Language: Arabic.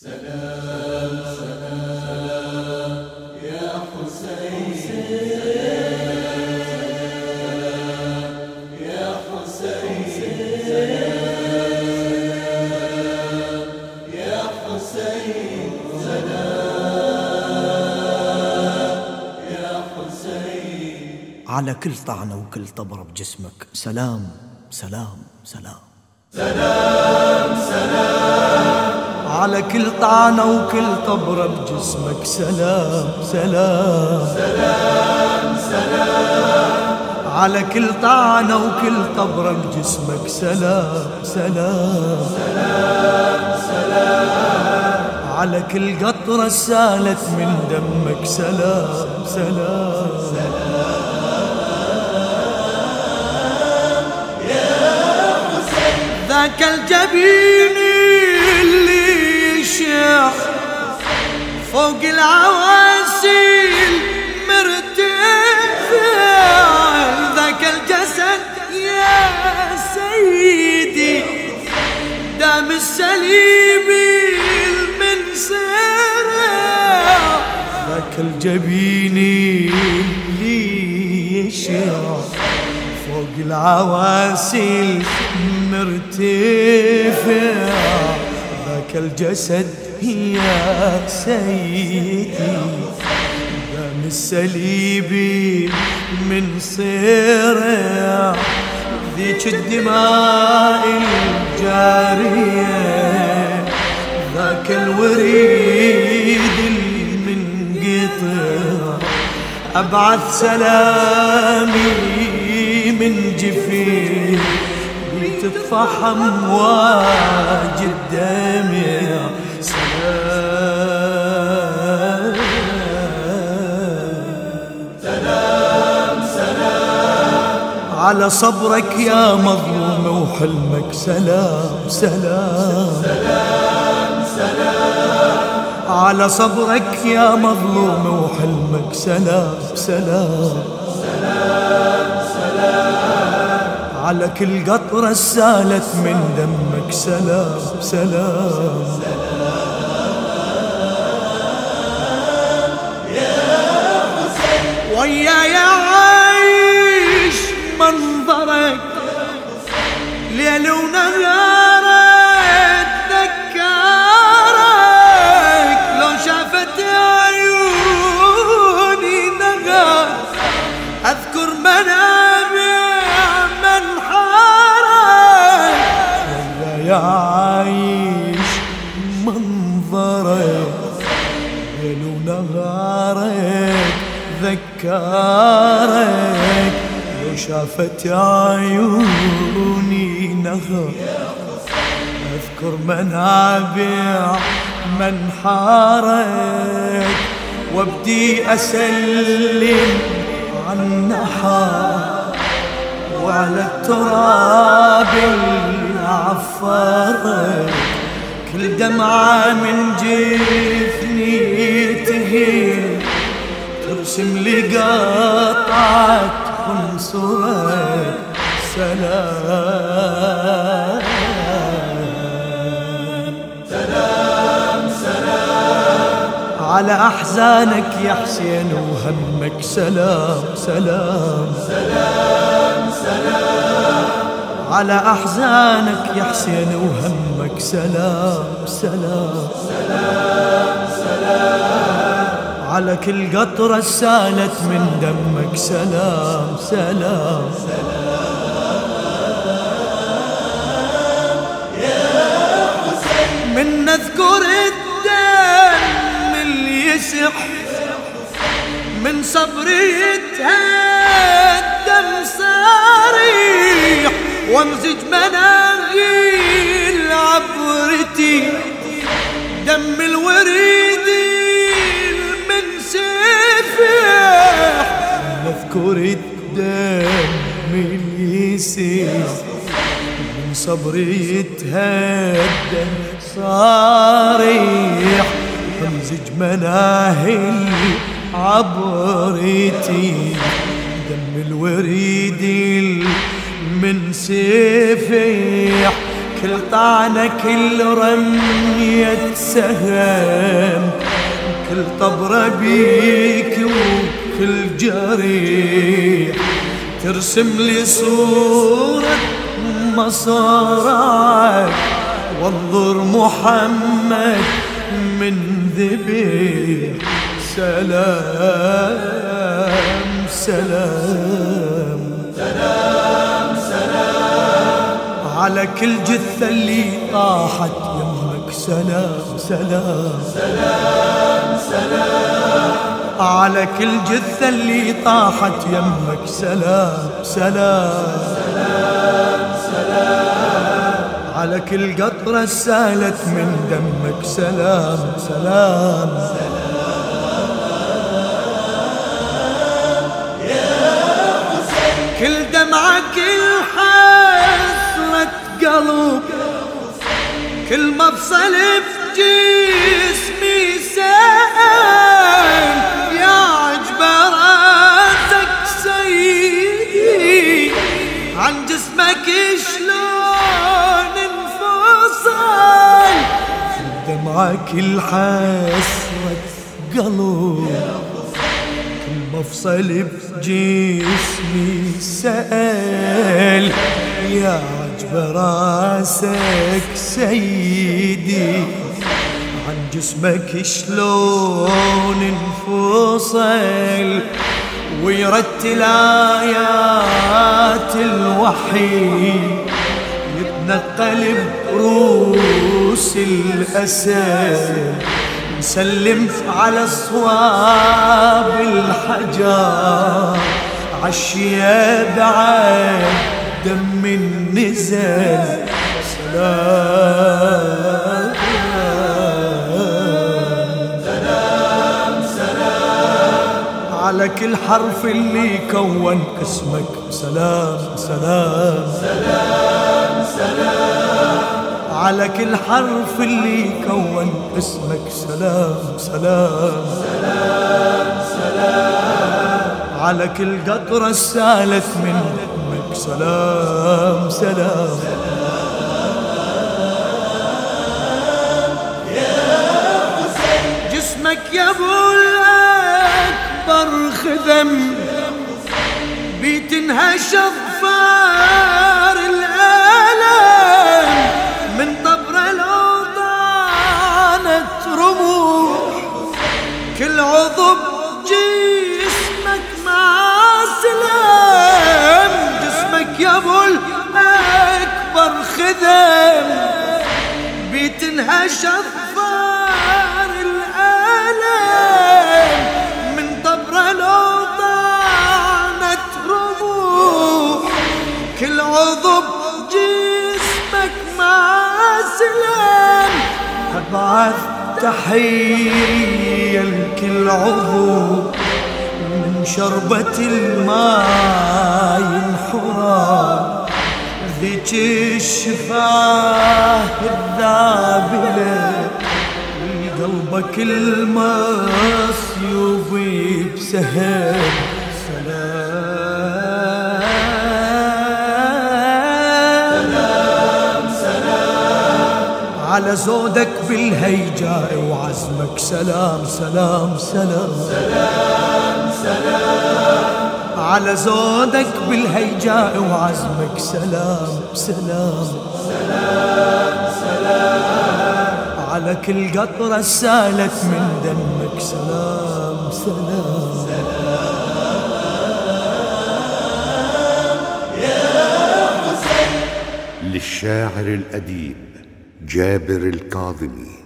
سلام سلام يا حسين يا حسين يا حسين يا حسين على كل طعنة وكل طبرة بجسمك. سلام سلام سلام. سلام سلام. على كل طعنة وكل طبرة بجسمك. سلام سلام. سلام سلام على كل طعنة وكل طبرة بجسمك. سلام سلام. سلام سلام على كل قطرة سالت من دمك. سلام سلام, سلام. ذاك الجبين فوق العواسيل مرتفع ذاك الجسد يا سيدي دام السليم من سرع ذاك الجبين اللي فوق العواسيل مرتفع ذاك الجسد يا سيدي دم السليبي من صرع ذيك الدماء الجارية ذاك الوريد المنقطع أبعث سلامي من جفين تفحم واجد دمع على صبرك يا مظلوم وحلمك سلام سلام. سلام سلام على صبرك يا مظلوم وحلمك سلام سلام. سلام سلام على كل قطرة سالت من دمك سلام سلام, وياي عايش ذكرك لو شافت عيوني نهر أذكر منابع منحارك وابدي أسلم عن النحار وعلى التراب عفرك كل دمعة من جفني تهيل. ترسم قطعة خنصرك سلام. سلام سلام. على أحزانك يا حسين وهمك. سلام سلام. سلام سلام. على أحزانك يا حسين وهمك. سلام سلام. سلام سلام. على كل قطرة سالت من دمك. سلام سلام, من نذكر الدم اللي يسح من صبري يتهدم صريح وامزج مناغيل الدم اللي يسح من صبري يتهدم صريح امزج مناهل عبرتي دم الوريد من سفيح كل طعنة كل رمية سهم كل طبرة بيك وكل جريح ترسم لي صورة مصارعك وانظر محمد من ذبيح. سلام سلام. سلام سلام على كل جثة اللي طاحت يمك. سلام سلام سلام سلام. على كل جثة اللي طاحت يمك سلام سلام سلام. سلام على كل قطرة سالت من دمك سلام سلام, سلام كل دمعة كل حسرة قلب كل مفصل في عن جسمك شلون انفصل؟ دمعة كل حسرة قلب مفصل بجسمي سأل. يا عجب راسك سيدي عن جسمك شلون انفصل؟ ويرتل آيات الوحي يتنقل بروس الأسد نسلم على صواب الحجر. عشية بعد دم النزل سلام. على كل حرف اللي كون اسمك. سلام سلام. سلام سلام على كل حرف اللي كون اسمك. سلام سلام. سلام سلام على كل قطرة سالت من دمك سلام سلام. جسمك يا أبو الأكبر خذم بيتنهش اظفار عضو جسمك مع سلام. ابعث تحية لكل عضو من شربة الماء ينحرى ذيك الشفاه الذابلة قلبك المصيوب بسهل على زودك بالهيجاء وعزمك. سلام سلام سلام. سلام سلام على زودك بالهيجاء وعزمك. سلام سلام سلام سلام. على كل قطرة سالت من دمك. سلام سلام. للشاعر الأديب جابر الكاظمي.